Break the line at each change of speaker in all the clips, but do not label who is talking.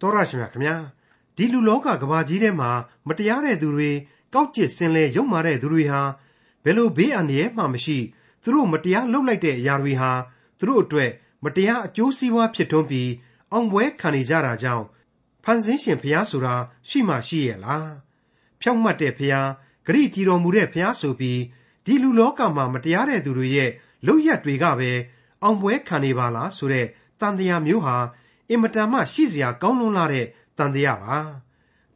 တော်ရရှိမြခင်ဗျာဒီလူလောကကဘာကြီးထဲမှာမတရားတဲ့သူတွေကောက်ကျစ်စင်လဲရုံမာတဲ့သူတွေဟာဘယ်လိုဘေးအန္တရာယ်မှမရှိသူတို့မတရားလုပ်လိုက်တဲ့အရာတွေဟာသူတို့အတွက်မတရားအကျိုးစီးပွားဖြစ်ထွန်းပြီးအောင်ပွဲခံနေကြတာကြောင့်ဖန်ဆင်းရှင်ဖျားဆိုတာရှိမှရှိရဲ့လားဖြောင့်မတ်တဲ့ဖျားဂရိတီတော်မူတဲ့ဖျားဆိုပြီးဒီလူလောကမှာမတရားတဲ့သူတွေရဲ့လုပ်ရက်တွေကပဲအောင်ပွဲခံနေပါလားဆိုတဲ့တန်တရားမျိုးဟာ အင်မတန်မှရှိစရာကောင်းလွန်းလာတဲ့တန်တရားပါ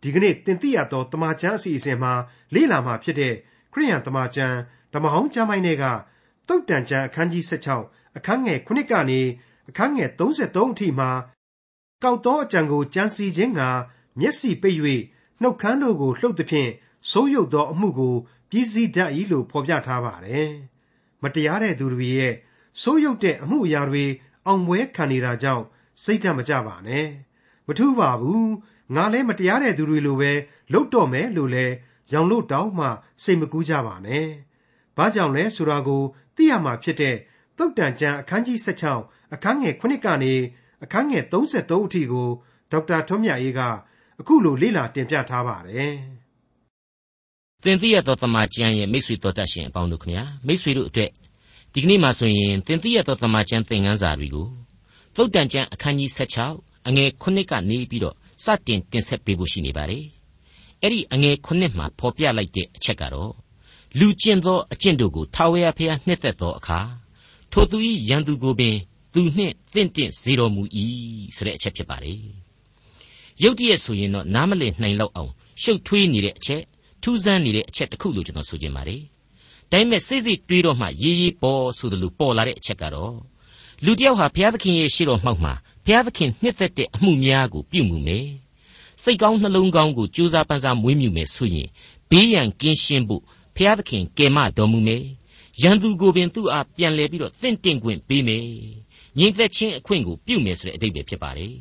ဒီကနေ့တင်ပြရသောတမန်ကျမ်းအစီအစဉ်မှာလေ့လာမှာဖြစ်တဲ့ခရိယန်တမန်ကျမ်းဓမ္မဟောင်းကျမ်းပိုင်းတွေကတုတ်တန်ကျမ်းအခန်းကြီး16အခန်းငယ်9ကနေအခန်းငယ်33အထိမှာကောက်သောအကြံကိုကြံစီခြင်းကမျက်စိပိတ်၍နှုတ်ခမ်းတို့ကိုလှုပ်သဖြင့်ဆိုးရုပ်သောအမှုကိုပြည်စည်းတတ်၏လို့ဖော်ပြထားပါတယ်။မတရားတဲ့သူတွေရဲ့ဆိုးရုပ်တဲ့အမှုအရာတွေအောင်ပွဲခံနေတာကြောင့် စိတ်ဓာတ်မကြပါနဲ့။မထူးပါဘူး။ငါလည်းမတရားတဲ့သူတွေလိုပဲလှုပ်တော့မယ်လို့လဲရောင်လို့တောင်းမှစိတ်မကူးကြပါနဲ့။ဘာကြောင့်လဲဆိုတာကိုသိရမှာဖြစ်တဲ့တုတ်တန်ကျမ်းအခန်းကြီး16အခန်းငယ်9ကနေအခန်းငယ်33အထိကိုဒေါက်တာထွန်းမြတ်အေးကအခုလိုလေ့လာတင်ပြထားပါတယ်။
သင်သိရသောတမန်ကျမ်းရဲ့မိတ်ဆွေတော်တတ်ရှင်အပေါင်းတို့ခင်ဗျာမိတ်ဆွေတို့အတွက်ဒီကနေ့မှဆိုရင်သင်သိရသောတမန်ကျမ်းသင်ခန်းစာတွေကို သုတ်တန်ကျမ်းအခန်းကြီး16အငယ်9ကနေပြီးတော့စတင်တင်ဆက်ပေးဖို့ရှိနေပါတယ်။အဲ့ဒီအငယ်9မှာဖော်ပြလိုက်တဲ့အချက်ကတော့လူကျင့်သောအကျင့်တို့ကိုထာဝရဘုရားနှစ်သက်သောအခါထိုသူ၏ရန်သူကိုပင်သူနှင့်တင့်တင့်စေတော်မူ၏ဆိုတဲ့အချက်ဖြစ်ပါတယ်။ရုတ်တရက်ဆိုရင်တော့နားမလည်နိုင်လောက်အောင်ရှုပ်ထွေးနေတဲ့အချက်ထူးဆန်းနေတဲ့အချက်တစ်ခုလို့ကျွန်တော်ဆိုချင်ပါတယ်။ဒါပေမဲ့စိတ်စိတ်တွေးတော့မှရေးရေးပေါ်ဆိုသလိုပေါ်လာတဲ့အချက်ကတော့ လူတယောက်ဟာဘုရားသခင်ရဲ့ရှေ့တော်မှောက်မှာဘုရားသခင်နှစ်သက်တဲ့အမှုများကိုပြုမှုမယ်။စိတ်ကောင်းနှလုံးကောင်းကိုကြိုးစားပန်းစားမွေးမြူမယ်ဆိုရင်ဘေးရန်ကင်းရှင်းဖို့ဘုရားသခင်ကယ်မတော်မူမယ်။ရန်သူကိုပင်သူ့အားပြန်လဲပြီးတော့တင့်တင့်ခွင့်ပေးမယ်။ညီသက်ချင်းအခွင့်ကိုပြုမယ်ဆိုတဲ့အဓိပ္ပာယ်ဖြစ်ပါတယ်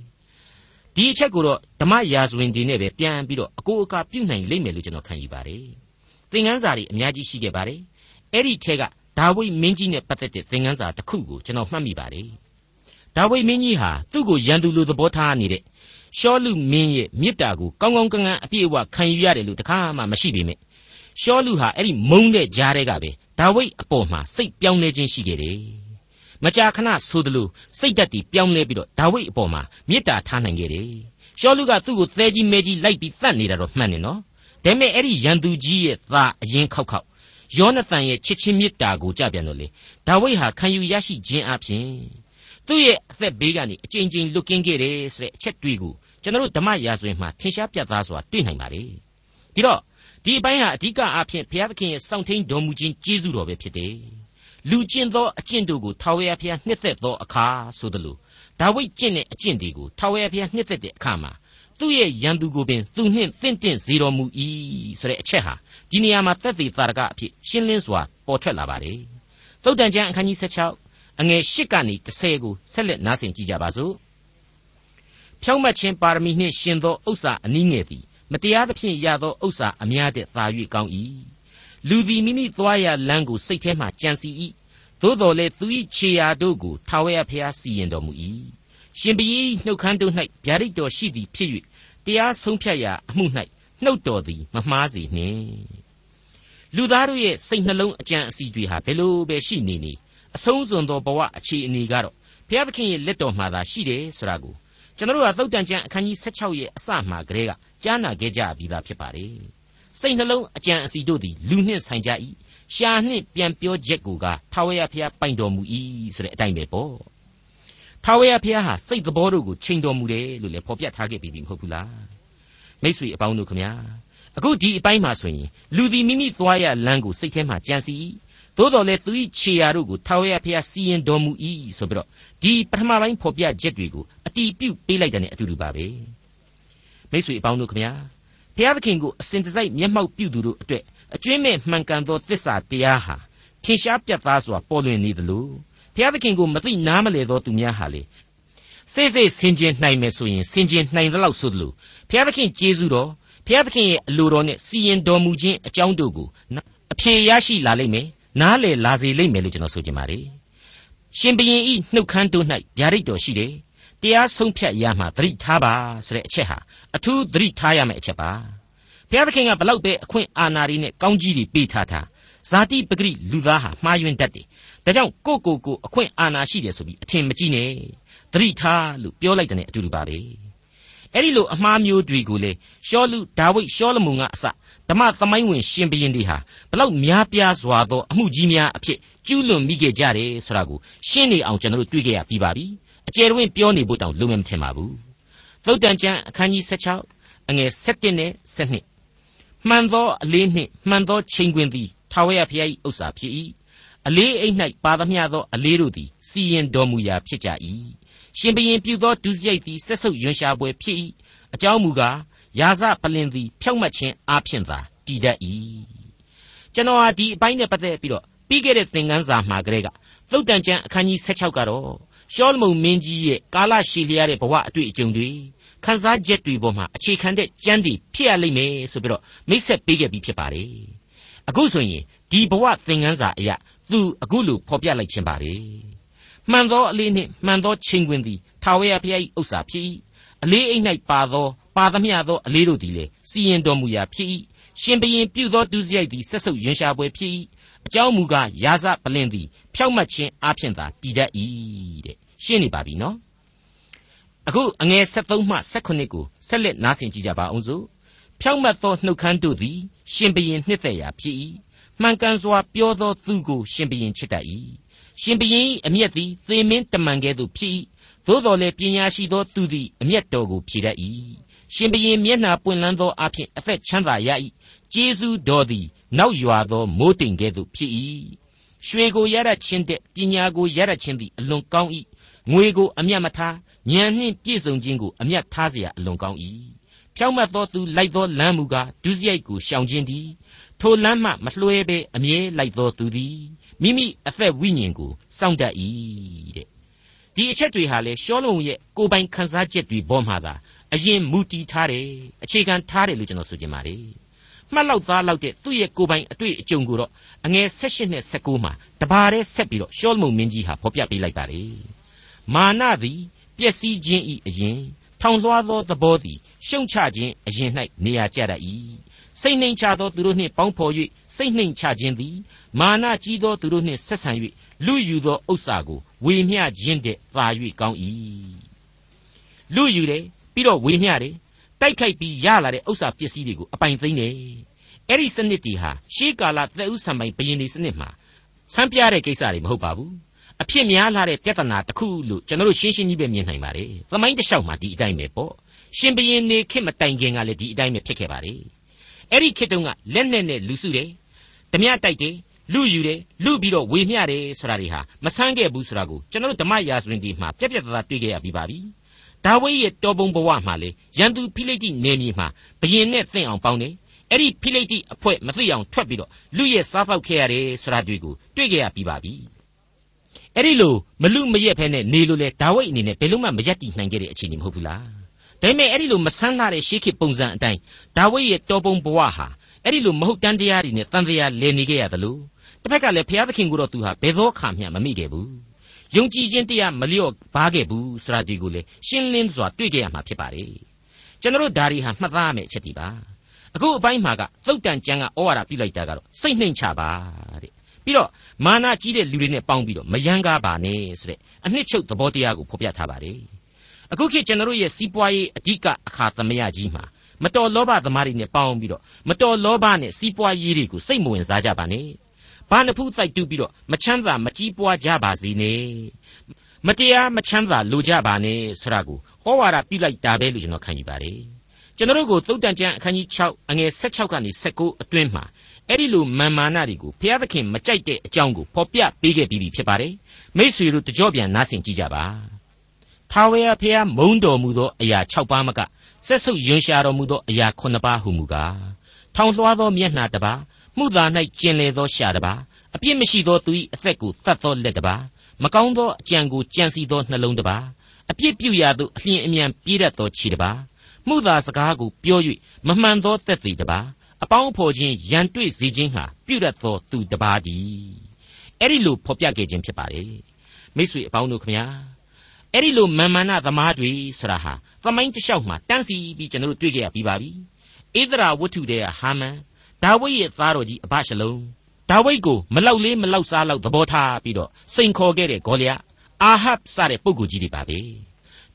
။ဒီအချက်ကိုတော့ဓမ္မရာဇဝင်ဒီနဲ့ပဲပြန်ပြီးတော့အကိုအကာပြုနိုင်လိမ့်မယ်လို့ကျွန်တော်ခံယူပါတယ်။သင်ခန်းစာတွေအများကြီးရှိခဲ့ပါတယ်။အဲ့ဒီထဲက ဒါဝိမင်းကြီးနဲ့ပတ်သက်တဲ့သင်ခန်းစာတစ်ခုကိုကျွန်တော်မှတ်မိပါတယ်။ဒါဝိမင်းကြီးဟာသူ့ကိုရန်သူလိုသဘောထားနေတဲ့ရှောလူမင်းရဲ့မေတ္တာကိုကောင်းကောင်းကံကံအပြည့်အဝခံယူရတယ်လို့တခါမှမရှိပေမဲ့ရှောလူဟာအဲ့ဒီမုန်းတဲ့ကြားတဲ့ကပဲဒါဝိအပေါ်မှာစိတ်ပြောင်းလဲခြင်းရှိခဲ့တယ်။မကြာခဏဆိုသလိုစိတ်ဓာတ်တွေပြောင်းလဲပြီးတော့ဒါဝိအပေါ်မှာမေတ္တာထားနိုင်ခဲ့တယ်။ရှောလူကသူ့ကိုသဲကြီးမဲကြီးလိုက်ပြီးတတ်နေတာတော့မှန်တယ်နော်။ဒါပေမဲ့အဲ့ဒီရန်သူကြီးရဲ့သားအရင်ခောက်ခောက် ယောနသန်ရဲ့ချစ်ချင်းမေတ္တာကိုကြပြန်လို့လေဒါဝိဒ်ဟာခံယူရရှိခြင်းအပြင်သူ့ရဲ့အသက်ဘေးကနေအကြိမ်ကြိမ်လွတ်ကင်းခဲ့တယ်ဆိုတဲ့အချက်တွေ့ကိုကျွန်တော်တို့ဓမ္မရာဇဝင်မှာထင်ရှားပြသစွာတွေ့နိုင်ပါလေပြီးတော့ဒီအပိုင်းဟာအဓိကအဖြစ်ဘုရားသခင်ရဲ့စောင့်ထိန်တော်မူခြင်းကျေးဇူးတော်ပဲဖြစ်တယ်လူကျင့်သောအကျင့်တို့ကိုထာဝရဘုရားနှစ်သက်သောအခါဆိုသလိုဒါဝိဒ်ကျင့်တဲ့အကျင့်တွေကိုထာဝရဘုရားနှစ်သက်တဲ့အခါမှာ သူ့ရဲ့ရန်သူကိုပင်သူနှင့်တင့်တင့်စေတော်မူ၏ဆိုတဲ့အချက်ဟာဒီနေရာမှာသက်သေသာရကအဖြစ်ရှင်းလင်းစွာပေါ်ထွက်လာပါတယ်။သုတ်တန်ကျမ်းအခန်းကြီး16အငယ်8ကနေ10ကိုဆက်လက်နားဆင်ကြကြပါစို့။ဖြောင့်မတ်ခြင်းပါရမီနှင့်ရှင်သောဥစ္စာအနည်းငယ်သည်မတရားသဖြင့်ရသောဥစ္စာအများတဲ့သာ၍ကောင်း၏။လူသည်မိမိသွားရလမ်းကိုစိတ်ထဲမှကြံစီ၏။သို့တော်လည်းသူ၏ခြေရာတို့ကိုထာဝရဘုရားစီရင်တော်မူ၏။ ရှင်ဘီနှုတ်ခမ်းတို့၌ဗျာဒိတ်တော်ရှိသည်ဖြစ်၍တရားဆုံးဖြတ်ရာအမှု၌နှုတ်တော်သည်မမှားစေနှင့်လူသားတို့ရဲ့စိတ်နှလုံးအကြံအစီတွေဟာဘယ်လိုပဲရှိနေနေအဆုံးစွန်သောဘဝအခြေအနေကတော့ဘုရားသခင်ရဲ့လက်တော်မှာသာရှိတယ်ဆိုတာကိုကျွန်တော်တို့ကသုတ်တန်ကျမ်းအခန်းကြီး16ရဲ့အစမှကတည်းကကြားနာခဲ့ကြပြီးသားဖြစ်ပါတယ်စိတ်နှလုံးအကြံအစီတို့သည်လူနှင့်ဆိုင်ကြ၏ရှာနှင့်ပြန်ပြောချက်ကိုကထာဝရဘုရားပိုင်တော်မူ၏ဆိုတဲ့အတိုင်းပဲပေါ့ ထာဝရဘုရားဟာစိတ်သဘောတို့ကိုချိန်တော်မူတယ်လို့လည်းဖော်ပြထားခဲ့ပြီမဟုတ်ဘူးလားမိษွေအပေါင်းတို့ခမညာအခုဒီအပိုင်းမှာဆိုရင်လူသည်မိမိသွားရလမ်းကိုစိတ်ထဲမှာကြံစီသို့တော်လည်းသူ၏ခြေရာတို့ကိုထာဝရဘုရားစီရင်တော်မူ၏ဆိုပြီးတော့ဒီပထမပိုင်းဖော်ပြချက်တွေကိုအတီးပြုတ်ပေးလိုက်တဲ့အတူတူပါပဲမိษွေအပေါင်းတို့ခမညာဘုရားသခင်ကိုအစဉ်တစိုက်မျက်မှောက်ပြုသူတို့အတွက်အကျွင်းမဲ့မှန်ကန်သောသစ္စာတရားဟာထင်ရှားပြတ်သားစွာပေါ်လွင်နေသလို ဘုရားသခင်ကိုမသိနားမလည်သောသူများဟာလေစိတ်စိတ်ဆင်ခြင်နိုင်မယ်ဆိုရင်ဆင်ခြင်နိုင်သလောက်ဆိုသလိုဘုရားသခင်ကျေးဇူးတော်ဘုရားသခင်ရဲ့အလိုတော်နဲ့စီရင်တော်မူခြင်းအကြောင်းတို့ကိုအဖြေရရှိလာလိမ့်မယ်နားလည်လာစေလိမ့်မယ်လို့ကျွန်တော်ဆိုချင်ပါတယ်ရှင်ဘရင်ဤနှုတ်ခမ်းတို့၌ဗျာဒိတ်တော်ရှိတယ်တရားဆုံးဖြတ်ရမှသတိထားပါဆိုတဲ့အချက်ဟာအထူးသတိထားရမယ့်အချက်ပါဘုရားသခင်ကဘလောက်ပဲအခွင့်အာဏာတွေနဲ့ကောင်းကြီးတွေပေးထားတာဇာတိပဂရိလူသားဟာမှားယွင်းတတ်တယ် ဒါကြောင့်ကိုကိုကိုအခွင့်အာဏာရှိတယ်ဆိုပြီးအထင်မကြီးနဲ့သတိထားလို့ပြောလိုက်တဲ့အတူတူပါပဲအဲ့ဒီလိုအမှားမျိုးတွေကိုလေရှောလူဒါဝိဒ်ရှောလမုန်ကအစဓမ္မသမိုင်းဝင်ရှင်ဘရင်တွေဟာဘလောက်များပြားစွာသောအမှုကြီးများအဖြစ်ကျူးလွန်မိခဲ့ကြတယ်ဆိုတာကိုရှင်းနေအောင်ကျွန်တော်တို့တွေ့ကြရပြီးပါပြီအကျယ်တွင်ပြောနေဖို့တောင်လုံးဝမထင်ပါဘူးသုတ်တန်ကျမ်းအခန်းကြီး16အငယ်17နဲ့17မှန်သောအလေးနှင့်မှန်သောချိန်ခွင်သည်ထာဝရဘုရား၏ဥစ္စာဖြစ်၏ အလေးအိတ်၌ပါသမျှသောအလေးတို့သည်စီရင်တော်မူရာဖြစ်ကြ၏ရှင်ဘရင်ပြုသောဒုစရိုက်သည်ဆက်ဆုပ်ယွန်ရှာပွဲဖြစ်၏အကြောင်းမူကားယာစပလင်သည်ဖြောက်မှတ်ခြင်းအားဖြင့်သာတည်တတ်၏ကျွန်တော်ဟာဒီအပိုင်းနဲ့ပတ်သက်ပြီးတော့ပြီးခဲ့တဲ့သင်ခန်းစာမှာကလေးကသုတ်တန်ကျမ်းအခန်းကြီး16ကတော့ရှောလမုန်မင်းကြီးရဲ့ကာလရှည်လျားတဲ့ဘဝအတွေ့အကြုံတွေခန်းစားချက်တွေပေါ်မှာအခြေခံတဲ့ကြမ်းတည်ဖြစ်ရလိမ့်မယ်ဆိုပြီးတော့မိတ်ဆက်ပေးခဲ့ပြီးဖြစ်ပါတယ်အခုဆိုရင်ဒီဘဝသင်ခန်းစာအရာ သူအခုလိုဖော်ပြလိုက်ခြင်းပါလေမှန်သောအလေးနှင့်မှန်သောချိန်ခွင်သည်ထာဝရဘုရား၏ဥစ္စာဖြစ်၏အလေးအိမ်၌ပါသောပါသမျှသောအလေးတို့သည်လေစီရင်တော်မူရာဖြစ်၏ရှင်ဘရင်ပြုသောဒုစရိုက်သည်ဆက်ဆုပ်ရင်ရှာပွဲဖြစ်၏အကြောင်းမူကားယာစပလင်သည်ဖြောက်မှတ်ခြင်းအဖြစ်သာတည်တတ်၏တဲ့ရှင်းနေပါပြီနော်အခုအငယ်73မှ78ကိုဆက်လက်နားဆင်ကြကြပါအောင်စို့ဖြောက်မှတ်သောနှုတ်ခမ်းတို့သည်ရှင်ဘရင်နှစ်သက်ရာဖြစ်၏ မှန်ကန်စွာပြောသောသူကိုရှင်ဘရင်ချစ်တတ်၏ရှင်ဘရင်အမျက်သည်သေမင်းတမန်ကဲ့သို့ဖြစ်၏သို့တော်လည်းပညာရှိသောသူသည်အမျက်တော်ကိုဖြေတတ်၏ရှင်ဘရင်မျက်နှာပွင့်လန်းသောအဖြစ်အသက်ချမ်းသာရ၏ကျေးဇူးတော်သည်နောက်ရွာသောမိုးတိမ်ကဲ့သို့ဖြစ်၏ရွှေကိုရရခြင်းတဲ့ပညာကိုရရခြင်းသည်အလွန်ကောင်း၏ငွေကိုအမျက်မထားဉာဏ်နှင့်ပြည့်စုံခြင်းကိုအမျက်ထားเสียအလွန်ကောင်း၏ဖြောင့်မတ်သောသူလိုက်သောလမ်းမူကားဒုစရိုက်ကိုရှောင်ခြင်းသည် ထိုလမ်းမှမလွှဲဘဲအမြဲလိုက်သောသူသည်မိမိအသက်ဝိညာဉ်ကိုစောင့်တတ်၏တဲ့ဒီအချက်တွေဟာလေရှောလုံရဲ့ကိုယ်ပိုင်ခန်းစားချက်တွေဘောမှာသာအရင်မူတည်ထားတယ်အခြေခံထားတယ်လို့ကျွန်တော်ဆိုချင်ပါတယ်မှတ်လောက်သားလောက်တဲ့သူ့ရဲ့ကိုယ်ပိုင်အတွေ့အကြုံကိုတော့အငယ်16နဲ့19မှာတပါးတည်းဆက်ပြီးတော့ရှောလမုန်မင်းကြီးဟာဖော်ပြပေးလိုက်ပါတယ်မာနသည်ပျက်စီးခြင်းဤအရင်ထောင်လွှားသောသဘောသည်ရှုံချခြင်းအရင်၌နေရာကျတတ်၏ စိတ်နှိမ်ချသောသူတို့နှင့်ပေါင်းဖော်၍စိတ်နှိမ်ချခြင်းသည်မာနကြီးသောသူတို့နှင့်ဆက်ဆံ၍လူယူသောဥစ္စာကိုဝေမျှခြင်းတည်းသာ၍ကောင်း၏လူယူတယ်ပြီးတော့ဝေမျှတယ်တိုက်ခိုက်ပြီးရလာတဲ့ဥစ္စာပစ္စည်းတွေကိုအပိုင်သိမ်းတယ်အဲ့ဒီစနစ်တီဟာရှေးကာလသက်ဦးဆံပိုင်ဘယင်းဒီစနစ်မှာဆန်းပြတဲ့ကိစ္စတွေမဟုတ်ပါဘူးအဖြစ်များလာတဲ့ပြဿနာတစ်ခုလို့ကျွန်တော်တို့ရှင်းရှင်းကြီးပဲမြင်နိုင်ပါတယ်သမိုင်းတစ်လျှောက်မှာဒီအတိုင်းပဲပေါ့ရှင်ဘရင်နေခေတ်မတိုင်ခင်ကလည်းဒီအတိုင်းပဲဖြစ်ခဲ့ပါတယ် အဲ့ဒီခေတ်တုန်းကလက်နဲ့နဲ့လူစုတယ်ဓမြတိုက်တယ်လူယူတယ်လူပြီးတော့ဝေမျှတယ်ဆိုတာတွေဟာမဆန်းခဲ့ဘူးဆိုတာကိုကျွန်တော်တို့ဓမ္မရာဇဝင်ဒီမှာပြက်ပြက်သားသားတွေ့ခဲ့ရပြီးပါပြီဒါဝိဒ်ရဲ့တော်ပုံဘဝမှာလေရန်သူဖိလိတိနေမြေမှာဘယင်နဲ့သင့်အောင်ပေါင်းတယ်အဲ့ဒီဖိလိတိအဖွဲ့မသိအောင်ထွက်ပြီးတော့လူရဲ့စားဖောက်ခဲ့ရတယ်ဆိုတာတွေကိုတွေ့ခဲ့ရပြီးပါပြီအဲ့ဒီလိုမလူမရက်ဖဲနဲ့နေလို့လေဒါဝိဒ်အနေနဲ့ဘယ်လို့မှမရက်တည်နိုင်ခဲ့တဲ့အခြေအနေမဟုတ်ဘူးလား ဒါပေမဲ့အဲ့ဒီလိုမဆန်းလာတဲ့ရှေးခေတ်ပုံစံအတိုင်းဒါဝိဒ်ရဲ့တော်ပုံဘဝဟာအဲ့ဒီလိုမဟုတ်တန်တရားတွေနဲ့တန်တရားလည်နေခဲ့ရတယ်လို့တစ်ဖက်ကလည်းဘုရားသခင်ကိုတော့သူဟာဘယ်သောအခါမျှမမိခဲ့ဘူးယုံကြည်ခြင်းတရားမလျော့ဘားခဲ့ဘူးဆိုတာဒီကိုလေရှင်းလင်းစွာတွေ့ကြရမှာဖြစ်ပါတယ်ကျွန်တော်တို့ဒါရီဟာမှတ်သားရမယ့်အချက်ဒီပါအခုအပိုင်းမှာကသုတ်တန်ကျမ်းကဩဝါဒပြုလိုက်တာကတော့စိတ်နှိမ်ချပါတဲ့ပြီးတော့မာနကြီးတဲ့လူတွေနဲ့ပေါင်းပြီးတော့မယန်းကားပါနဲ့ဆိုတဲ့အနှစ်ချုပ်သဘောတရားကိုဖော်ပြထားပါတယ် အခုခေတ်ကျွန်တော်တို့ရဲ့စီးပွားရေးအဓိကအခါသမယကြီးမှာမတော်လောဘသမားတွေနဲ့ပေါင်းပြီးတော့မတော်လောဘနဲ့စီးပွားရေးတွေကိုစိတ်မဝင်စားကြပါနဲ့ဘာနှဖူးတိုက်တူးပြီးတော့မချမ်းသာမကြီးပွားကြပါစေနဲ့မတရားမချမ်းသာလိုကြပါနဲ့ဆရာကိုဟောဝါဒပြုလိုက်တာပဲလို့ကျွန်တော်ခံယူပါတယ်ကျွန်တော်တို့ကိုသုတ်တန်ကျမ်းအခန်းကြီး6အငယ်16ကနေ19အတွင်းမှာအဲ့ဒီလိုမာမာနတွေကိုဘုရားသခင်မကြိုက်တဲ့အကြောင်းကိုဖော်ပြပေးခဲ့ပြီးပြီဖြစ်ပါတယ်မိษွေတို့တကြောပြန်နားဆင်ကြည့်ကြပါ ထာဝရဘုရားမုန်းတော်မူသောအရာ6ပါးမကဆက်ဆုပ်ယွန်ရှာတော်မူသောအရာ9ပါးဟုမူကားထောင်လွှားသောမျက်နှာတစ်ပါးမှုသာ၌ကျင်လေသောရှာတစ်ပါးအပြစ်မရှိသောသူ၏အသက်ကိုတတ်သောလက်တစ်ပါးမကောင်းသောအကြံကိုကြံစီသောနှလုံးတစ်ပါးအပြစ်ပြုရာသို့အလျင်အမြန်ပြေးတတ်သောခြေတစ်ပါးမှုသာစကားကိုပြော၍မမှန်သောသက်သေတစ်ပါးအပေါင်းအဖော်ချင်းရန်တွေ့စေခြင်းဟာပြုတတ်သောသူတစ်ပါးတည်းအဲ့ဒီလိုဖော်ပြခဲ့ခြင်းဖြစ်ပါလေမိတ်ဆွေအပေါင်းတို့ခမညာ အဲ့ဒီလိုမာန်မာနသမားတွေဆိုတာဟာသမိုင်းတစ်လျှောက်မှာတန်းစီပြီးကျွန်တော်တို့တွေ့ကြရပြီးပါပြီဧဒရာဝတ္ထုတဲ့ဟာမန်ဒါဝိဒ်ရဲ့သားတော်ကြီးအဘရှလုံဒါဝိဒ်ကိုမလောက်လေးမလောက်စားလောက်သဘောထားပြီးတော့စိန်ခေါ်ခဲ့တဲ့ဂေါလျာအာဟပ်စတဲ့ပုဂ္ဂိုလ်ကြီးတွေပါပဲ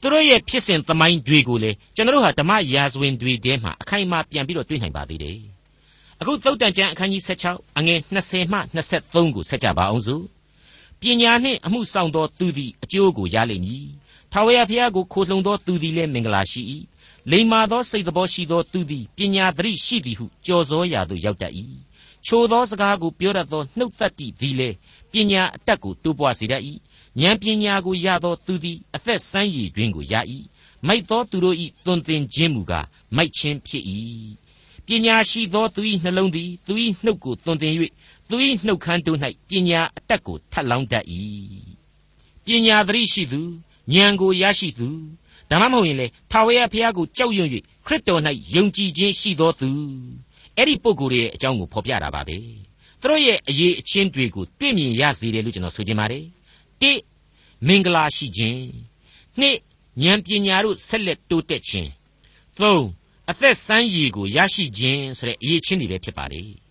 သူတို့ရဲ့ဖြစ်စဉ်သမိုင်းတွေကိုလေကျွန်တော်တို့ဟာဓမ္မရာဇဝင်တွေထဲမှာအခိုင်အမာပြန်ပြီးတော့တွေ့နိုင်ပါသေးတယ်အခုသုတ်တန်ကျမ်းအခန်းကြီး16အငယ်20မှ23ကိုဆက်ကြပါအောင်စို့ ပညာနှင့်အမှုဆောင်သောသူသည်အကျိုးကိုရလိမ့်မည်ထာဝရဘုရားကိုခိုလှုံသောသူသည်လည်းမင်္ဂလာရှိ၏လိမ္မာသောစိတ်တော်ရှိသောသူသည်ပညာသတိရှိသည်ဟုကြော်စောရာသို့ရောက်တတ်၏ချိုသောစကားကိုပြောတတ်သောနှုတ်သက်တိသည်လည်းပညာအတတ်ကိုတိုးပွားစေတတ်၏ဉာဏ်ပညာကိုရသောသူသည်အသက်ဆန်းရည်တွင်ကိုရ၏မိုက်သောသူတို့၏သွန်သင်ခြင်းမူကားမိုက်ခြင်းဖြစ်၏ပညာရှိသောသူ၏နှလုံးသည်သူ၏နှုတ်ကိုသွန်သင်၍ သူ၏နှုတ်ခမ်းတို့၌ပညာအတတ်ကိုထပ်လောင်းတတ်၏ပညာသတိရှိသူဉာဏ်ကိုရရှိသူဒါမှမဟုတ်ရင်လေထာဝရဘုရားကိုကြောက်ရွံ့၍ခရစ်တော်၌ယုံကြည်ခြင်းရှိသောသူအဲ့ဒီပုဂ္ဂိုလ်ရဲ့အကြောင်းကိုဖော်ပြတာပါပဲသူတို့ရဲ့အရေးအချင်းတွေကိုတွေ့မြင်ရစေတယ်လို့ကျွန်တော်ဆိုချင်ပါတယ်တိမင်္ဂလာရှိခြင်းနှစ်ဉာဏ်ပညာတို့ဆက်လက်တိုးတက်ခြင်းသုံးအသက်ဆန်းရည်ကိုရရှိခြင်းဆိုတဲ့အရေးချင်းတွေပဲဖြစ်ပါလေ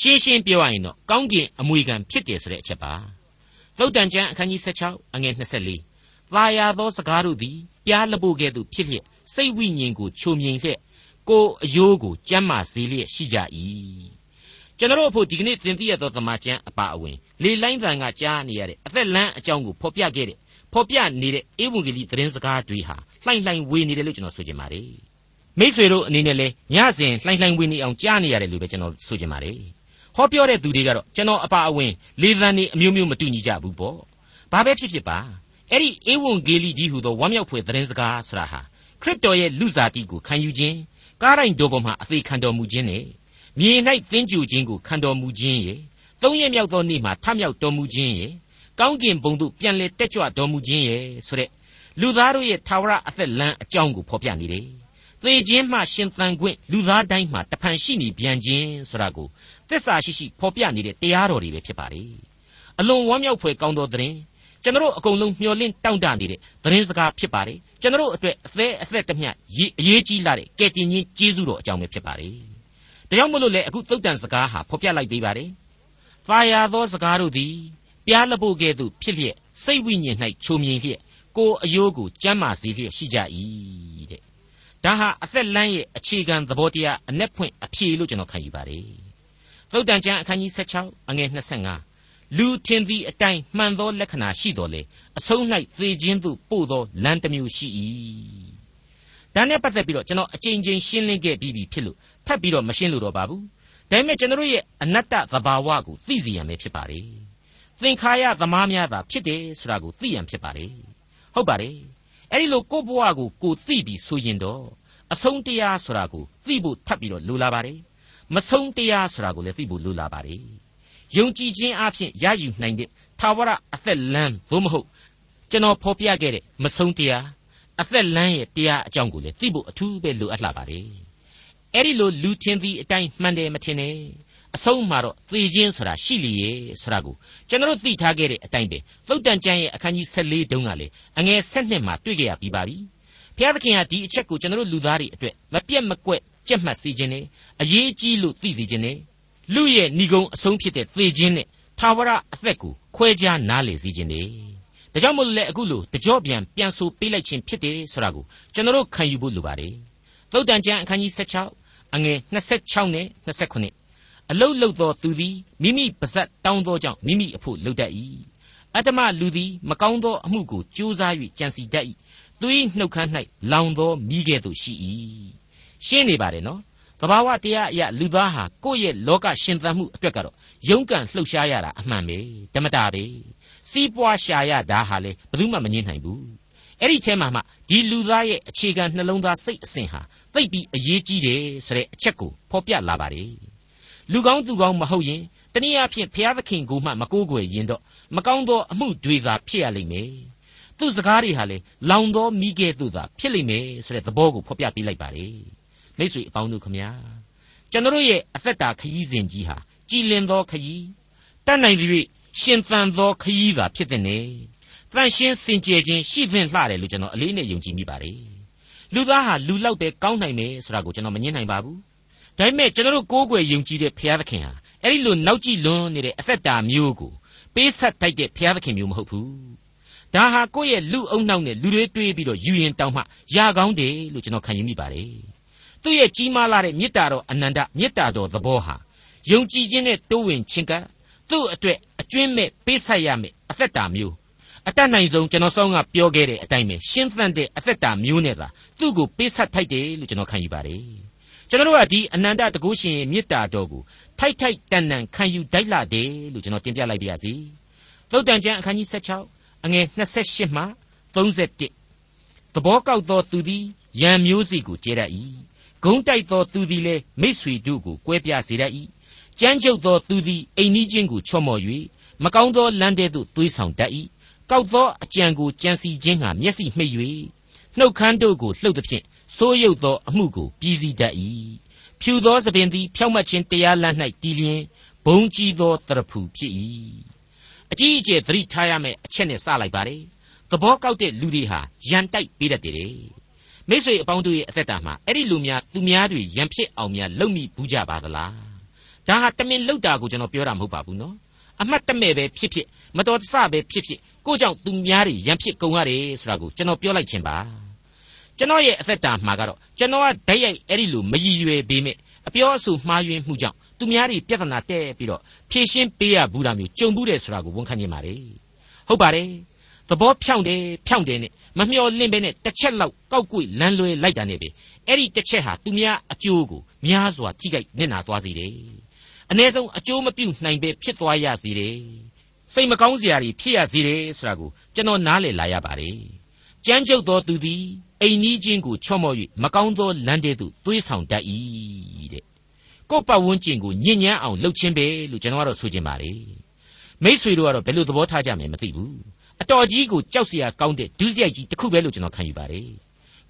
ရှင်းရှင်းပြောရရင်တော့ကောင်းကင်အမွေခံဖြစ်တယ်ဆိုတဲ့အချက်ပါသုတ်တန်ကျမ်းအခန်းကြီး16အငယ်24သာယာသောစကားတို့သည်ပြားလပို့ကဲ့သို့ဖြစ်လျက်စိတ်ဝိညာဉ်ကိုချုံမြိန်လျက်ကိုယ်အယိုးကိုကြမ်းမာစေလျက်ရှိကြ၏ကျွန်တော်တို့အဖို့ဒီကနေ့သင်သိရသောသမာကျမ်းအပါအဝင်လေလိုင်းတန်ကကြားနေရတဲ့အသက်လန်းအကြောင်းကိုဖော်ပြခဲ့တဲ့ဖော်ပြနေတဲ့ဧဝံဂေလိသတင်းစကားတွေဟာလှိုင်လှိုင်ဝေနေတယ်လို့ကျွန်တော်ဆိုချင်ပါတယ်မိษွေတို့အနေနဲ့လဲညစဉ်လှိုင်လှိုင်ဝေနေအောင်ကြားနေရတယ်လို့ပဲကျွန်တော်ဆိုချင်ပါတယ် ဟောပြောတဲ့သူတွေကတော့ကျွန်တော်အပါအဝင်လေသံနေအမျိုးမျိုးမတူညီကြဘူးပေါ့ဘာပဲဖြစ်ဖြစ်ပါအဲ့ဒီဧဝံဂေလိကြီးဟူသောဝမ်းမြောက်ဖွယ်သတင်းစကားဆိုတာဟာခရစ်တော်ရဲ့လူစားတိကိုခံယူခြင်းကားတိုင်းတော်ပေါ်မှာအသေးခံတော်မူခြင်းနဲ့မြေ၌သင်ကြူခြင်းကိုခံတော်မူခြင်းရဲ့သုံးရမြောက်သောနေ့မှာထမြောက်တော်မူခြင်းရဲ့ကောင်းကင်ဘုံသို့ပြန်လဲတက်ကြွတော်မူခြင်းရဲ့ဆိုတဲ့လူသားတို့ရဲ့ထာဝရအသက်လမ်းအကြောင်းကိုဖော်ပြနေတယ်။သေခြင်းမှရှင်သန်ခွင့်လူသားတိုင်းမှာတဖန်ရှိနေပြန်ခြင်းဆိုတာကို သစ္စာရှိရှိဖော်ပြနေတဲ့တရားတော်တွေပဲဖြစ်ပါလေ။အလွန်ဝမ်းမြောက်ဖွယ်ကောင်းသောသတင်းကျွန်တော်အကုန်လုံးမျှော်လင့်တောင့်တနေတဲ့သတင်းစကားဖြစ်ပါတယ်။ကျွန်တော်အတွက်အသေးအသက်တမျှအရေးကြီးလာတဲ့ကယ်တင်ရှင်ကျေးဇူးတော်အကြောင်းပဲဖြစ်ပါလေ။ဒါကြောင့်မလို့လေအခုသုတ်တန်စကားဟာဖော်ပြလိုက်ပေးပါတယ်။ဖာယာသောစကားတို့သည်ပြားလပို့ကဲ့သို့ဖြစ်လျက်စိတ်ဝိညာဉ်၌ချုံမြင်လျက်ကိုယ်အယိုးကိုကြမ်းမာစေလျက်ရှိကြ၏တဲ့ဒါဟာအသက်လမ်းရဲ့အခြေခံသဘောတရားအ내ဖွင့်အဖြေလို့ကျွန်တော်ခံယူပါတယ် သုတ်တန်ကျမ်းအခန်းကြီး16အငယ်25လူထင်သည့်အတိုင်းမှန်သောလက္ခဏာရှိတော်လေအဆုံး၌သေခြင်းသို့ပို့သောလမ်းတစ်မျိုးရှိ၏ဒါနဲ့ပတ်သက်ပြီးတော့ကျွန်တော်အကြိမ်ကြိမ်ရှင်းလင်းခဲ့ပြီးပြီဖြစ်လို့ထပ်ပြီးတော့မရှင်းလို့တော့ပါဘူးဒါပေမဲ့ကျွန်တော်ရဲ့အနတ္တသဘာဝကိုသိစီရမယ်ဖြစ်ပါလေသင်္ခါရသမားများသာဖြစ်တယ်ဆိုတာကိုသိရန်ဖြစ်ပါတယ်ဟုတ်ပါတယ်အဲ့ဒီလိုကိုယ့်ဘဝကိုကိုသိပြီးဆိုရင်တော့အဆုံးတရားဆိုတာကိုသိဖို့ထပ်ပြီးတော့လိုလာပါတယ် မဆုံးတရားဆိုတာကိုလည်းသိဖို့လိုလာပါတယ်ယုံကြည်ခြင်းအပြင်ရယူနိုင်တဲ့သာဝရအသက်လမ်းသို့မဟုတ်ကျွန်တော်ဖော်ပြခဲ့တဲ့မဆုံးတရားအသက်လမ်းရဲ့တရားအကြောင်းကိုလည်းသိဖို့အထူးပဲလိုအပ်လာပါတယ်အဲ့ဒီလိုလူထင်သည့်အတိုင်းမှန်တယ်မထင်နဲ့အဆုံးမှာတော့သေခြင်းဆိုတာရှိလျေဆိုတာကိုကျွန်တော်သိထားခဲ့တဲ့အတိုင်းပဲသုတ်တန်ကျမ်းရဲ့အခန်းကြီး14တုန်းကလေအငယ်7မှာတွေ့ကြရပြီးပါပြီဘုရားသခင်ကဒီအချက်ကိုကျွန်တော်လူသားတွေအတွက်မပြတ်မကွက် ကြက်မှတ်စေခြင်းနဲ့အရေးကြီးလို့သိစေခြင်းနဲ့လူရဲ့ဏီကုံအဆုံးဖြစ်တဲ့သေခြင်းနဲ့သာဝရအသက်ကိုခွဲခြားနားလေစေခြင်းနဲ့ဒါကြောင့်မို့လဲအခုလို့တကြောပြန်ပြန်ဆိုပေးလိုက်ခြင်းဖြစ်တယ်ဆိုတာကိုကျွန်တော်ခံယူဖို့လိုပါတယ်သုတ်တန်ကျမ်းအခန်းကြီး16အငယ်26နဲ့29အလုတ်လုတ်သောသူသည်မိမိပါဇက်တောင်းသောကြောင့်မိမိအဖို့လှုပ်တတ်၏အတ္တမလူသည်မကောင်းသောအမှုကိုကြိုးစား၍ကြံစီတတ်၏သူ၏နှုတ်ခမ်း၌လောင်သောမိကဲ့သို့ရှိ၏ ရှင်းနေပါတယ်နော်တဘာဝတရားအရာလူသားဟာကိုယ့်ရဲ့လောကရှင်သန်မှုအတွက်ကတော့ရုန်းကန်လှုပ်ရှားရတာအမှန်ပဲဓမ္မတာပဲစီးပွားရှာရတာဟာလေဘယ်သူမှမငြင်းနိုင်ဘူးအဲ့ဒီထဲမှာမှဒီလူသားရဲ့အခြေခံနှလုံးသားစိတ်အစဉ်ဟာသိပ်ပြီးအရေးကြီးတယ်ဆိုတဲ့အချက်ကိုဖော်ပြလာပါတယ်လူကောင်းသူကောင်းမဟုတ်ရင်တနည်းအားဖြင့်ဘုရားသခင်ကိုမှမကိုးကွယ်ရင်တော့မကောင်းသောအမှုတွေသာဖြစ်ရလိမ့်မယ်သူ့စကားတွေဟာလေလောင်သောမိခဲ့သို့သာဖြစ်လိမ့်မယ်ဆိုတဲ့သဘောကိုဖော်ပြပေးလိုက်ပါတယ် မိတ်ဆွေအပေါင်းတို့ခမညာကျွန်တော်ရဲ့အသက်တာခရီးစဉ်ကြီးဟာကြည်လင်သောခရီးတတ်နိုင်သည်၍ရှင်သန်သောခရီးသာဖြစ်တဲ့ ਨੇ တန်ရှင်းစင်ကြယ်ခြင်းရှိသင့်လှတယ်လို့ကျွန်တော်အလေးနဲ့ယုံကြည်မိပါတယ်လူသားဟာလူလောက်ပဲကောင်းနိုင်မယ်ဆိုတာကိုကျွန်တော်မငြင်းနိုင်ပါဘူးဒါပေမဲ့ကျွန်တော်တို့ကိုးကွယ်ယုံကြည်တဲ့ဘုရားသခင်ဟာအဲ့ဒီလိုနောက်ကြည့်လွန်းနေတဲ့အသက်တာမျိုးကိုပေးဆက်တိုက်တဲ့ဘုရားသခင်မျိုးမဟုတ်ဘူးဒါဟာကိုယ့်ရဲ့လူအုံနှောက်နဲ့လူတွေတွေးပြီးတော့ယူရင်တောင်းမှရာကောင်းတယ်လို့ကျွန်တော်ခံယူမိပါတယ် သူ့ရဲ့ကြီးမားလာတဲ့မေတ္တာတော်အနန္တမေတ္တာတော်သဘောဟာယုံကြည်ခြင်းနဲ့တိုးဝင်ခြင်းကသူ့အတွက်အကျွင်းမဲ့ပေးဆက်ရမယ်အသက်တာမျိုးအတတ်နိုင်ဆုံးကျွန်တော်ဆောင်းကပြောခဲ့တဲ့အတိုင်းပဲရှင်းသန့်တဲ့အသက်တာမျိုးနဲ့သာသူ့ကိုပေးဆက်ထိုက်တယ်လို့ကျွန်တော်ခံယူပါတယ်ကျွန်တော်တို့ကဒီအနန္တတကုရှင်ရဲ့မေတ္တာတော်ကိုထိုက်ထိုက်တန်တန်ခံယူတိုက်လာတယ်လို့ကျွန်တော်တင်ပြလိုက်ပါရစေသုတ်တန်ကျမ်းအခန်းကြီး16အငယ်28မှ31သဘောကောက်သောသူသည်ယံမျိုးစီကိုကျေတတ်၏ ဂုံးတိုက်သောသူသည်လည်းမိတ်ဆွေတို့ကိုကွဲပြားစေတတ်၏ကြမ်းကြုတ်သောသူသည်အိမ်နီးချင်းကိုချော့မော်၍မကောင်းသောလမ်းတဲ့သို့သွေးဆောင်တတ်၏ကောက်သောအကြံကိုကြံစီခြင်းဟာမျက်စိမှိတ်၍နှုတ်ခမ်းတို့ကိုလှုပ်သဖြင့်ဆိုးရုပ်သောအမှုကိုပြီးစီးတတ်၏ဖြူသောသပင်သည်ဖြောက်မှတ်ခြင်းတရားလမ်း၌တည်လျင်ဘုံကြီးသောတရဖူဖြစ်၏အကြီးအကျယ်သတိထားရမယ့်အချက်နဲ့စလိုက်ပါတယ်သဘောကောက်တဲ့လူတွေဟာရန်တိုက်ပေးတတ်တယ် မိတ်ဆွေအပေါင်းတို့ရဲ့အသက်တာမှာအဲ့ဒီလူများသူများတွေရန်ဖြစ်အောင်များလုပ်မိဘူးကြပါသလားဒါဟာတမင်လောက်တာကိုကျွန်တော်ပြောတာမဟုတ်ပါဘူးနော်အမှတ်တမဲ့ပဲဖြစ်ဖြစ်မတော်တဆပဲဖြစ်ဖြစ်ကိုကြောင့်သူများတွေရန်ဖြစ်ကုန်ရတယ်ဆိုတာကိုကျွန်တော်ပြောလိုက်ခြင်းပါကျွန်တော်ရဲ့အသက်တာမှာကတော့ကျွန်တော်ကဓာတ်ရိုက်အဲ့ဒီလိုမရည်ရွယ်ပေမဲ့အပြောအဆိုမှားယွင်းမှုကြောင့်သူများတွေပြဿနာတက်ပြီးတော့ဖြည့်ရှင်းပေးရဘူးတာမျိုးကြုံဘူးတယ်ဆိုတာကိုဝန်ခံနေပါလေဟုတ်ပါတယ် သဘောဖြောင့်တယ်ဖြောင့်တယ်နဲ့မမျော်လင့်ပဲနဲ့တစ်ချက်လောက်ကောက်ကွေ့လမ်းလွဲလိုက်တာနဲ့ပဲအဲ့ဒီတစ်ချက်ဟာသူများအကျိုးကိုများစွာထိခိုက်နစ်နာသွားစေတယ်အ ਨੇ ဆုံးအကျိုးမပြုနိုင်ပဲဖြစ်သွားရစေတယ်စိတ်မကောင်းစရာတွေဖြစ်ရစေတယ်ဆိုတာကိုကျွန်တော်နားလည်လာရပါတယ်ကြမ်းကြုတ်သောသူသည်အိမ်နီးချင်းကိုချော့မော့၍မကောင်းသောလမ်းတဲ့သို့သွေးဆောင်တတ်၏တဲ့ကိုယ့်ပတ်ဝန်းကျင်ကိုညဉ့်ညမ်းအောင်လှုပ်ခြင်းပဲလို့ကျွန်တော်ကတော့ဆိုချင်ပါတယ်မိษွေတို့ကတော့ဘယ်လိုသဘောထားကြမယ်မသိဘူး အတော်ကြီးကိုကြောက်เสียကောင်းတဲ့ဒုစရိုက်ကြီးတစ်ခုပဲလို့ကျွန်တော်ခံယူပါတယ်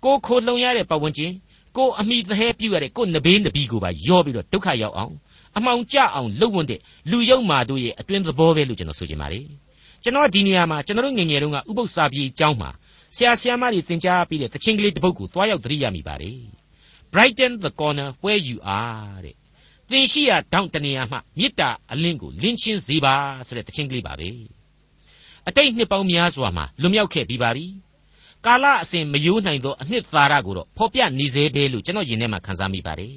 ကိုခိုလှုံရတဲ့ပတ်ဝန်းကျင်ကိုအမိသဟဲပြုတ်ရတဲ့ကိုနဘေးနဘီကိုပါရောပြီးတော့ဒုက္ခရောက်အောင်အမှောင်ကျအောင်လှုပ်ဝန်းတဲ့လူယုံမာတို့ရဲ့အတွင်းသဘောပဲလို့ကျွန်တော်ဆိုချင်ပါတယ်ကျွန်တော်ဒီနေရာမှာကျွန်တော်ငငယ်တုန်းကဥပု္ပ္ပစာပြေအကြောင်းမှာဆရာဆရာမတွေသင်ကြားပြီးတဲ့တခြင်းကလေးတစ်ပုဒ်ကိုသွားရောက်သတိရမိပါတယ် Brighten the corner where you are တဲ့သင်ရှိရာတောင့်တနေရာမှမေတ္တာအလင်းကိုလင်းချင်းစေပါဆိုတဲ့တခြင်းကလေးပါပဲ အတိတ်နှစ်ပေါင်းများစွာမှာလွန်မြောက်ခဲ့ပြီးပါပြီကာလအစဉ်မယိုးနိုင်သောအနှစ်သာရကိုတော့ဖော်ပြနေစေပဲလို့ကျွန်တော်ယင်ထဲမှာခန်းစားမိပါတယ်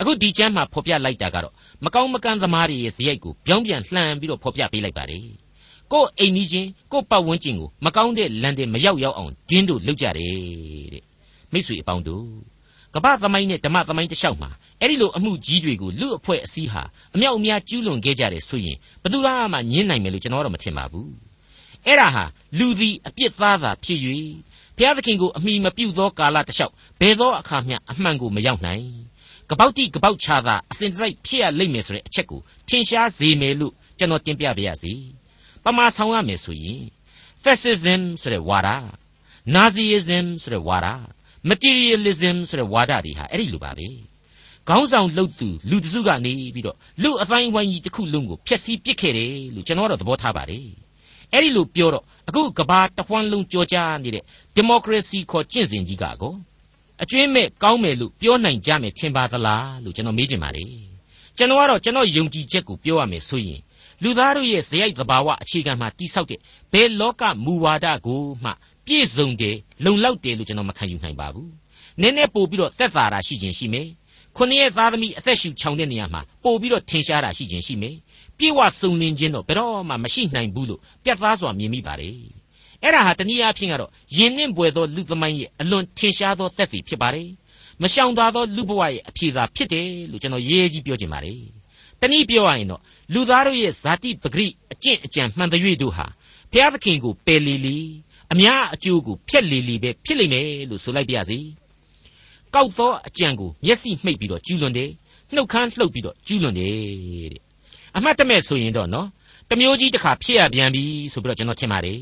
အခုဒီကျမ်းမှာဖော်ပြလိုက်တာကတော့မကောင်းမကန်းသမားတွေရဲ့ဇယိုက်ကိုပြောင်းပြန်လှန်ပြီးတော့ဖော်ပြပေးလိုက်ပါတယ်ကိုယ်အိမ်ကြီးချင်းကိုယ်ပတ်ဝန်းကျင်ကိုမကောင်းတဲ့လမ်းတွေမရောက်ရောက်အောင်ဒင်းတို့လုပ်ကြတယ်တဲ့မိတ်ဆွေအပေါင်းတို့ကပ္ပသမိုင်းနဲ့ဓမ္မသမိုင်းတစ်လျှောက်မှာအဲ့ဒီလိုအမှုကြီးတွေကိုလူအဖွဲ့အစည်းဟာအမြောက်အများကျူးလွန်ခဲ့ကြတယ်ဆိုရင်ဘယ်သူမှညင်းနိုင်မယ်လို့ကျွန်တော်တော့မထင်ပါဘူး အဲ့ဒါဟာလူသည်အပြစ်သားသာဖြစ်၍ဘုရားသခင်ကိုအမိမပြုတ်သောကာလတစ်လျှောက်ဘယ်သောအခါမျှအမှန်ကိုမရောက်နိုင်ကပောက်တိကပောက်ချသာအစဉ်တစိုက်ဖြစ်ရလိမ့်မယ်ဆိုတဲ့အချက်ကိုထင်ရှားစေမယ်လို့ကျွန်တော်တင်ပြပါရစေပမာဆောင်ရမယ်ဆိုရင် fascism ဆိုတဲ့ဝါဒ Nazism ဆိုတဲ့ဝါဒ materialism ဆိုတဲ့ဝါဒတွေဟာအဲ့ဒီလိုပါပဲခေါင်းဆောင်လှုပ်သူလူတစုကနေပြီးတော့လူအပိုင်းဝိုင်းကြီးတစ်ခုလုံးကိုဖျက်ဆီးပစ်ခဲ့တယ်လို့ကျွန်တော်ကတော့သဘောထားပါတယ် အဲ့ဒီလိုပြောတော့အခုကဘာတဝန်းလုံးကြောကြားနေတဲ့ဒီမိုကရေစီခေါ်ကျင့်စဉ်ကြီးကကောအကျွင်းမဲ့ကောင်းမယ်လို့ပြောနိုင်ကြမယ်ထင်ပါသလားလို့ကျွန်တော်မေးချင်ပါတယ်ကျွန်တော်ကတော့ကျွန်တော်ယုံကြည်ချက်ကိုပြောရမယ်ဆိုရင်လူသားတို့ရဲ့ဇယိုက်သဘာဝအခြေခံမှာတိဆောက်တဲ့ဘယ်လောကမူဝါဒကိုမှပြည့်စုံတယ်လုံလောက်တယ်လို့ကျွန်တော်မခံယူနိုင်ပါဘူးနည်းနည်းပို့ပြီးတော့သက်သာတာရှိခြင်းရှိမယ်ခုနှစ်ရဲ့သားသမီးအသက်ရှူချောင်တဲ့နေရာမှာပို့ပြီးတော့ထင်ရှားတာရှိခြင်းရှိမယ် ပြေဝစုံလင်ခြင်းတော့ဘယ်တော့မှမရှိနိုင်ဘူးလို့ပြတ်သားစွာမြင်မိပါတယ်အဲ့ဒါဟာတနည်းအားဖြင့်ကတော့ယဉ်နှင့်ပွေသောလူသမိုင်းရဲ့အလွန်ထင်ရှားသောသက်သေဖြစ်ပါတယ်မရှောင်သာသောလူဘဝရဲ့အဖြေသာဖြစ်တယ်လို့ကျွန်တော်ရေးကြီးပြောချင်ပါတယ်တနည်းပြောရရင်တော့လူသားတို့ရဲ့ဇာတိပဂရိအကျင့်အကြံမှန်တဲ့တို့ဟာဘုရားသခင်ကိုပယ်လီလီအများအကျိုးကိုဖျက်လီလီပဲဖြစ်လိမ့်မယ်လို့ဆိုလိုက်ပါရစေကောက်သောအကြံကိုမျက်စိမှိတ်ပြီးတော့ကျူးလွန်တယ်နှုတ်ခမ်းလှုပ်ပြီးတော့ကျူးလွန်တယ်တဲ့ အမှတ်တမဲ့ဆိုရင်တော့နော်တမျိုးကြီးတစ်ခါဖြစ်ရပြန်ပြီဆိုပြီးတော့ကျွန်တော်ထင်ပါတယ်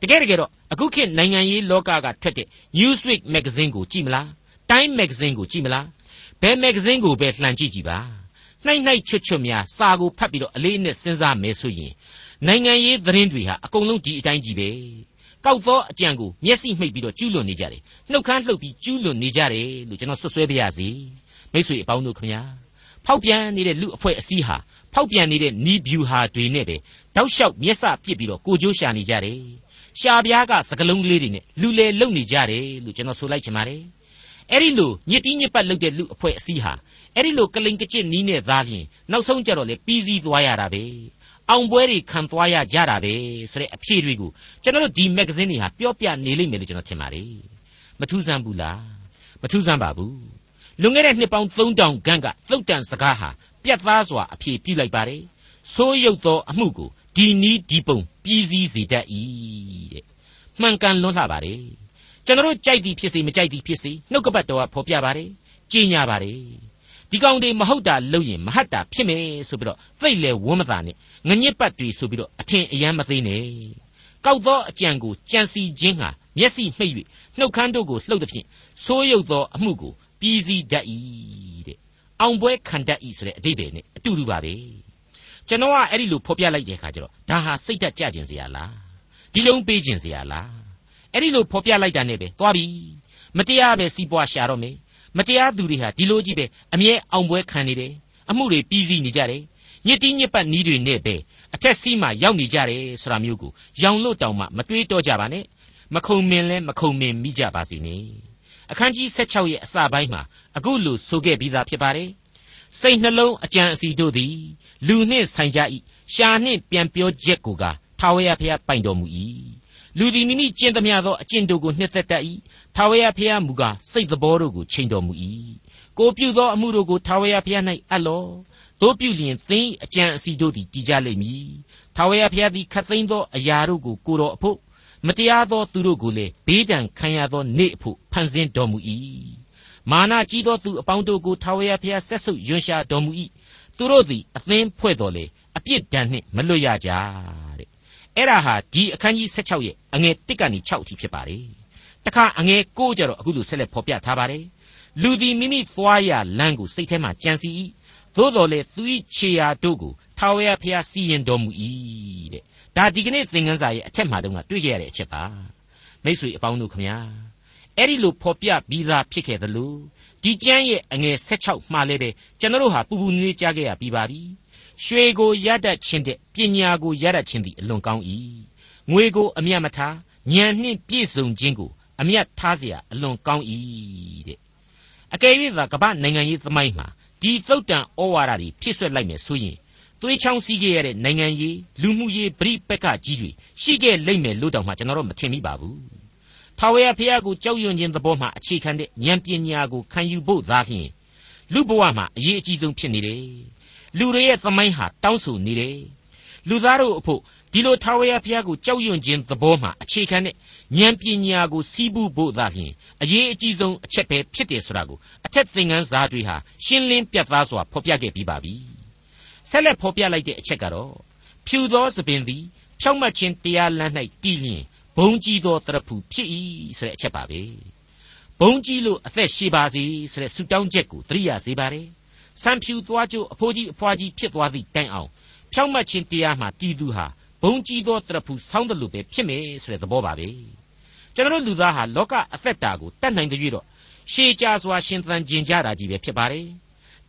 တကယ်တကယ်တော့အခုခေတ်နိုင်ငံရေးလောကကထွက်တဲ့ Newsweek magazine ကိုကြည့်မလား Time magazine ကိုကြည့်မလားဘယ် magazine ကိုပဲလှန်ကြည့်ကြည့်ပါနှိုက်နှိုက်ချွတ်ချွတ်များစာကိုဖတ်ပြီးတော့အလေးနဲ့စဉ်းစားမယ်ဆိုရင်နိုင်ငံရေးသတင်းတွေဟာအကုန်လုံးဒီအတိုင်းကြီးပဲကောက်သောအကြံကိုမျက်စိမှိတ်ပြီးတော့ကျူးလွန်နေကြတယ်နှုတ်ခမ်းလှုပ်ပြီးကျူးလွန်နေကြတယ်လို့ကျွန်တော်ဆွဆွဲပါရစေမိတ်ဆွေအပေါင်းတို့ခင်ဗျာဖောက်ပြန်နေတဲ့လူအဖွဲ့အစည်းဟာ ဖောက်ပြန်နေတဲ့နီးဗျူဟာတွေနဲ့ပဲတောက်လျှောက်မျက်စပစ်ပြီးတော့ကိုကြိုးရှာနေကြတယ်ရှာပြားကစကလုံးကလေးတွေနဲ့လူလေလုံနေကြတယ်လို့ကျွန်တော်ဆိုလိုက်ချင်ပါတယ်အဲ့ဒီလိုညစ်တီးညစ်ပတ်လုပ်တဲ့လူအဖွဲ့အစည်းဟာအဲ့ဒီလိုကလိန်ကကျစ်နီးနဲ့သားလျင်နောက်ဆုံးကြတော့လေပြီးစည်းသွားရတာပဲအောင်ပွဲတွေခံသွားရကြတာပဲဆိုတဲ့အဖြေတွေကိုကျွန်တော်တို့ဒီမဂ္ဂဇင်းတွေဟာပြောပြနေလိမ့်မယ်လို့ကျွန်တော်ထင်ပါတယ်မထူးဆန်းဘူးလားမထူးဆန်းပါဘူးလွန်ခဲ့တဲ့နှစ်ပေါင်း3000ခန့်ကသုတ်တန်စကားဟာ ပြတ်သားစွာအဖြေပြုလိုက်ပါတယ်ဆိုးရုပ်သောအမှုကိုဒီနီးဒီပုံပြည်စည်းစေတတ်၏တဲ့မှန်ကန်လွန်းလှပါတယ်ကျွန်တော်တို့ကြိုက်သည်ဖြစ်စေမကြိုက်သည်ဖြစ်စေနှုတ်ကပတ်တော်ကဖော်ပြပါတယ်ကြေညာပါတယ်ဒီကောင်တွေမဟုတ်တာလုပ်ရင်မဟတ်တာဖြစ်မယ်ဆိုပြီးတော့သိလေဝမ်းမသာနဲ့ငညစ်ပတ်တွေဆိုပြီးတော့အထင်အယမ်းမသေးနဲ့ကောက်သောအကြံကိုကြံစီခြင်းဟာမျက်စိမှိတ်၍နှုတ်ခမ်းတို့ကိုလှုပ်သည်ဖြင့်ဆိုးရုပ်သောအမှုကိုပြည်စည်းတတ်၏တဲ့ အောင်ပွဲခံတတ်၏ဆိုတဲ့အတိတ်ပဲနဲ့အတူတူပါပဲကျွန်တော်ကအဲ့ဒီလိုဖော်ပြလိုက်တဲ့အခါကျတော့ဒါဟာစိတ်တက်ကြခြင်းစရာလားဒီလုံးပေးခြင်းစရာလားအဲ့ဒီလိုဖော်ပြလိုက်တာနဲ့ပဲသွားပြီမတရားပဲစီးပွားရှာတော့မယ်မတရားသူတွေဟာဒီလိုကြီးပဲအမြဲအောင်ပွဲခံနေတယ်အမှုတွေပြီးစီးနေကြတယ်ညစ်တီးညစ်ပတ်နီးတွေနဲ့ပဲအထက်စီးမှရောက်နေကြတယ်ဆိုတာမျိုးကိုရောင်လို့တောင်မှမတွေးတော့ကြပါနဲ့မခုံမင်လဲမခုံမင်မိကြပါစေနဲ့ အခန်းကြီး16ရဲ့အစပိုင်းမှာအခုလိုဆိုခဲ့ပြီးသားဖြစ်ပါတယ်စိတ်နှလုံးအကြံအစီတို့သည်လူနှင့်ဆိုင်ကြ၏ရှာနှင့်ပြန်ပြောချက်ကိုကထာဝရဘုရားပိုင်တော်မူ၏လူသည်မိမိကျင့်သမျှသောအကျင့်တို့ကိုနှစ်သက်တတ်၏ထာဝရဘုရားမူကားစိတ်သဘောတို့ကိုချိန်တော်မူ၏ကိုပြုသောအမှုတို့ကိုထာဝရဘုရား၌အပ်လောတို့ပြုလျင်သင်အကြံအစီတို့သည်တည်ကြလိမ့်မည်ထာဝရဘုရားသည်ခတ်သိမ်းသောအရာတို့ကိုကိုတော်အဖို့ မတရားသောသူတို့ကိုလည်းဘေးဒဏ်ခံရသောနေ့အဖို့ဖန်ဆင်းတော်မူ၏မာနကြီးသောသူအပေါင်းတို့ကိုထာဝရဘုရားဆက်ဆုပ်ယွန်ရှာတော်မူ၏သူတို့သည်အသင်းဖွဲ့တော်လေအပြစ်ဒဏ်နှင့်မလွတ်ရကြတဲ့အဲ့ဒါဟာဒီအခန်းကြီး16ရဲ့အငယ်1ကနေ6အထိဖြစ်ပါတယ်တခါအငယ်9ကျတော့အခုလိုဆက်လက်ဖော်ပြထားပါတယ်လူသည်မိမိသွားရလမ်းကိုစိတ်ထဲမှာကြံစီ၏သို့တော်လေသူ၏ခြေရာတို့ကိုထာဝရဘုရားစီရင်တော်မူ၏တဲ့ ဒါဒီကနေ့သင်ခန်းစာရဲ့အထက်မှာတုန်းကတွေ့ကြရတဲ့အချက်ပါမိတ်ဆွေအပေါင်းတို့ခမညာအဲ့ဒီလိုဖော်ပြပြီးသားဖြစ်ခဲ့သလိုဒီကျမ်းရဲ့အငယ်16မှာလည်းပဲကျွန်တော်တို့ဟာပူပူနွေးကြားခဲ့ရပြီးပါပြီရွှေကိုရတတ်ခြင်းတဲ့ပညာကိုရတတ်ခြင်းသည်အလွန်ကောင်း၏ငွေကိုအမြတ်မထားဉာဏ်နှင့်ပြည့်စုံခြင်းကိုအမြတ်ထားเสียအလွန်ကောင်း၏တဲ့အကယ်၍သာကမ္ဘာနိုင်ငံရေးသမိုင်းမှာဒီသုတ်တန်ဩဝါဒတွေဖြစ်ဆွက်လိုက်မယ်ဆိုရင် သွေးချောင်းစီးခဲ့ရတဲ့နိုင်ငံရေးလူမှုရေးပြိပက္ခကြီးတွေရှိခဲ့လိမ့်မယ်လို့တောင်မှကျွန်တော်တို့မထင်မိပါဘူး။ထာဝရဘုရားကိုကြောက်ရွံ့ခြင်းသဘောမှအခြေခံတဲ့ဉာဏ်ပညာကိုခံယူဖို့သာလျှင်လူဘဝမှာအရေးအကြီးဆုံးဖြစ်နေတယ်။လူတွေရဲ့သမိုင်းဟာတောင်းဆိုနေတယ်။လူသားတို့အဖို့ဒီလိုထာဝရဘုရားကိုကြောက်ရွံ့ခြင်းသဘောမှအခြေခံတဲ့ဉာဏ်ပညာကိုစီးပူးဖို့သာလျှင်အရေးအကြီးဆုံးအချက်ပဲဖြစ်တယ်ဆိုတာကိုအထက်သင်ခန်းစာတွေဟာရှင်းလင်းပြတ်သားစွာဖော်ပြခဲ့ပြီးပါပြီ။ ဆက်လက်ဖော်ပြလိုက်တဲ့အချက်ကတော့ဖြူသောသပင်သည်ဖြောက်မှတ်ခြင်းတရားလမ်း၌တည်လျင်ဘုံကြီးသောတရဖူဖြစ်၏ဆိုတဲ့အချက်ပါပဲဘုံကြီးလို့အသက်ရှည်ပါစေဆိုတဲ့ဆုတောင်းချက်ကိုသတိရစေပါတယ်ဆံဖြူသွားကြိုးအဖိုးကြီးအဖွားကြီးဖြစ်သွားသည့်တိုင်အောင်ဖြောက်မှတ်ခြင်းတရားမှာတည်သူဟာဘုံကြီးသောတရဖူဆောင်းတယ်လို့ပဲဖြစ်မယ်ဆိုတဲ့သဘောပါပဲကျွန်တော်လူသားဟာလောကအသက်တာကိုတတ်နိုင်တဲ့၍တော့ရှေးကြစွာရှင်သန်ကျင်ကြတာကြီးပဲဖြစ်ပါတယ်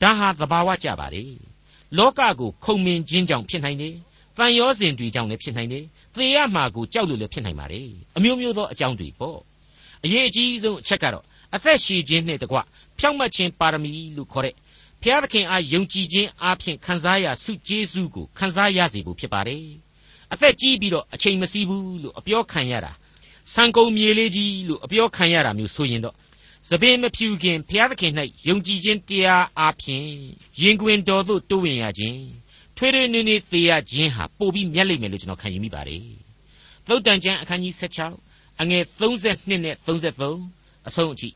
ဒါဟာသဘာဝကြပါတယ် လောကကိုခုံမင်ခြင်းကြောင့်ဖြစ်နိုင်တယ်။တန်ရောစဉ်တွေကြောင့်လည်းဖြစ်နိုင်တယ်။သေရမှာကိုကြောက်လို့လည်းဖြစ်နိုင်ပါတယ်။အမျိုးမျိုးသောအကြောင်းတွေပေါ့။အရေးအကြီးဆုံးအချက်ကတော့အသက်ရှည်ခြင်းနဲ့တကွဖြောင့်မတ်ခြင်းပါရမီလို့ခေါ်တဲ့ဘုရားသခင်အားယုံကြည်ခြင်းအပြင်ခံစားရဆုကျေးဇူးကိုခံစားရစေဖို့ဖြစ်ပါတယ်။အသက်ကြီးပြီးတော့အချိန်မစီးဘူးလို့အပြောခံရတာ။စံကုန်မြေလေးကြီးလို့အပြောခံရတာမျိုးဆိုရင်တော့ သပင်မဖြူခင်ဘုရားသခင်၌ယုံကြည်ခြင်းတရားအားဖြင့်ရင်ခွင်တော်သို့တိုးဝင်ရခြင်းထွေးထွေးနည်းနည်းသေးရခြင်းဟာပိုပြီးမြတ်လိမ့်မယ်လို့ကျွန်တော်ခံယူမိပါတယ်။သုတ်တန်ကျမ်းအခန်းကြီး16အငယ်32နဲ့33အဆုံးအထိ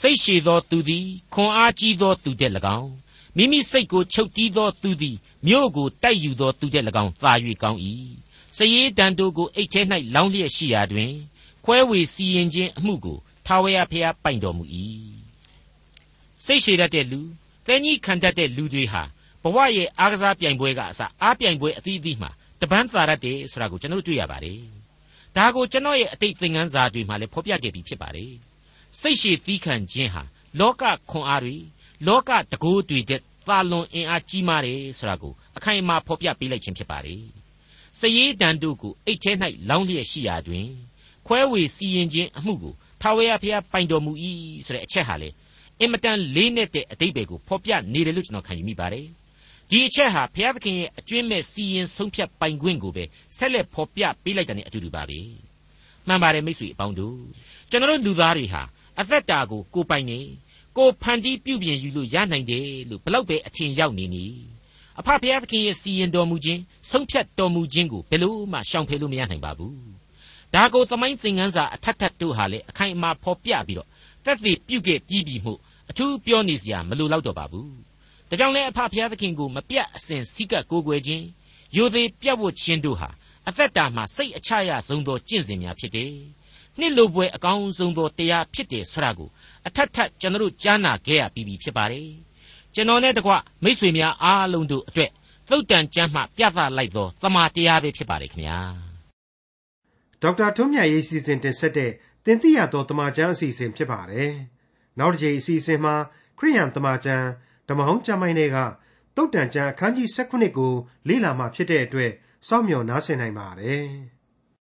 စိတ်ရှည်သောသူသည်ခွန်အားကြီးသောသူတဲ့၎င်းမိမိစိတ်ကိုချုပ်တီးသောသူသည်မြို့ကိုတိုက်ယူသောသူတဲ့၎င်းသာ၍ကောင်း၏စည်ရည်တန်တို့ကိုအိတ်ထဲ၌လောင်းလျက်ရှိရာတွင်ခွဲဝေစီရင်ခြင်းအမှုကို ထာဝရဘုရားပိုင်တော်မူ၏စိတ်ရှည်တတ်တဲ့လူတဲကြီးခံတတ်တဲ့လူတွေဟာဘဝရဲ့အားကစားပြိုင်ပွဲကအစအားပြိုင်ပွဲအသီးသီးမှာတပန်းသာရတ်တယ်ဆိုတာကိုကျွန်တော်တို့တွေ့ရပါတယ်ဒါကိုကျွန်တော်ရဲ့အတိတ်သင်ခန်းစာတွေမှာလည်းဖော်ပြခဲ့ပြီးဖြစ်ပါတယ်စိတ်ရှိသီးခံခြင်းဟာလောကခွန်အားတွေလောကတကိုးတွေတဲ့သာလွန်အင်အားကြီးမားတယ်ဆိုတာကိုအခိုင်အမာဖော်ပြပေးလိုက်ခြင်းဖြစ်ပါတယ်စည်ရတန်တို့ကိုအိတ်ထဲ၌လောင်းလျက်ရှိရာတွင်ခွဲဝေစီရင်ခြင်းအမှုကို ထာဝရဘုရားပိုင်တော်မူ၏ဆိုတဲ့အချက်ဟာလေအင်မတန်လေးနက်တဲ့အတိတ်ပဲကိုဖော်ပြနေတယ်လို့ကျွန်တော်ခံယူမိပါတယ်ဒီအချက်ဟာဘုရားသခင်ရဲ့အကျွင့်မဲ့စီရင်ဆုံးဖြတ်ပိုင်ခွင့်ကိုပဲဆက်လက်ဖော်ပြပေးလိုက်တာနဲ့အတူတူပါပဲမှန်ပါတယ်မိတ်ဆွေအပေါင်းတို့ကျွန်တော်တို့လူသားတွေဟာအသက်တာကိုကိုပိုင်နေကိုဖန်တီးပြုပြင်ယူလို့ရနိုင်တယ်လို့ဘလောက်ပဲအထင်ရောက်နေနေအဖဖျားသခင်ရဲ့စီရင်တော်မူခြင်းဆုံးဖြတ်တော်မူခြင်းကိုဘယ်လို့မှရှောင်ဖယ်လို့မရနိုင်ပါဘူး ဒါကိုသမိုင်းသင်ခန်းစာအထက်ထက်တို့ဟာလေအခိုင်အမာဖော်ပြပြီးတော့တက်သေးပြုတ်ခဲ့ပြီးပြီမှုအထူးပြောနေစရာမလိုတော့တော့ပါဘူးဒါကြောင့်လဲအဖဖျားသခင်ကိုမပြတ်အစဉ်စီးကပ်ကိုးကွယ်ခြင်းယိုသေးပြတ်ဝတ်ခြင်းတို့ဟာအသက်တာမှာစိတ်အချရဆုံးသောကျင့်စဉ်များဖြစ်တယ်နှစ်လိုပွဲအကောင်းဆုံးသောတရားဖြစ်တယ်ဆိုတာကိုအထက်ထက်ကျွန်တော်တို့ကြားနာခဲ့ရပြီးပြီဖြစ်ပါတယ်ကျွန်တော်နဲ့တကွမိษွေများအားလုံးတို့အတွက်သုတ်တန်ကျမ်းမှပြသလိုက်သောတမန်တရားပဲဖြစ်ပါတယ်ခင်ဗျာ
ဒေါက်တာထွန်းမြတ်ရေးစီစဉ်တင်ဆက်တဲ့တင်ပြရသောတမန်ကျမ်းအစီအစဉ်ဖြစ်ပါတယ်နောက်တစ်ချိန်အစီအစဉ်မှာခရိယန်တမန်ကျမ်းဓမ္မဟောင်းကျမ်းပိုင်းတွေကသုတ်တန်ကျမ်းအခန်းကြီး16ကိုလေ့လာမှဖြစ်တဲ့အတွက်စောင့်မျှော်နားဆင်နိုင်ပါတယ်။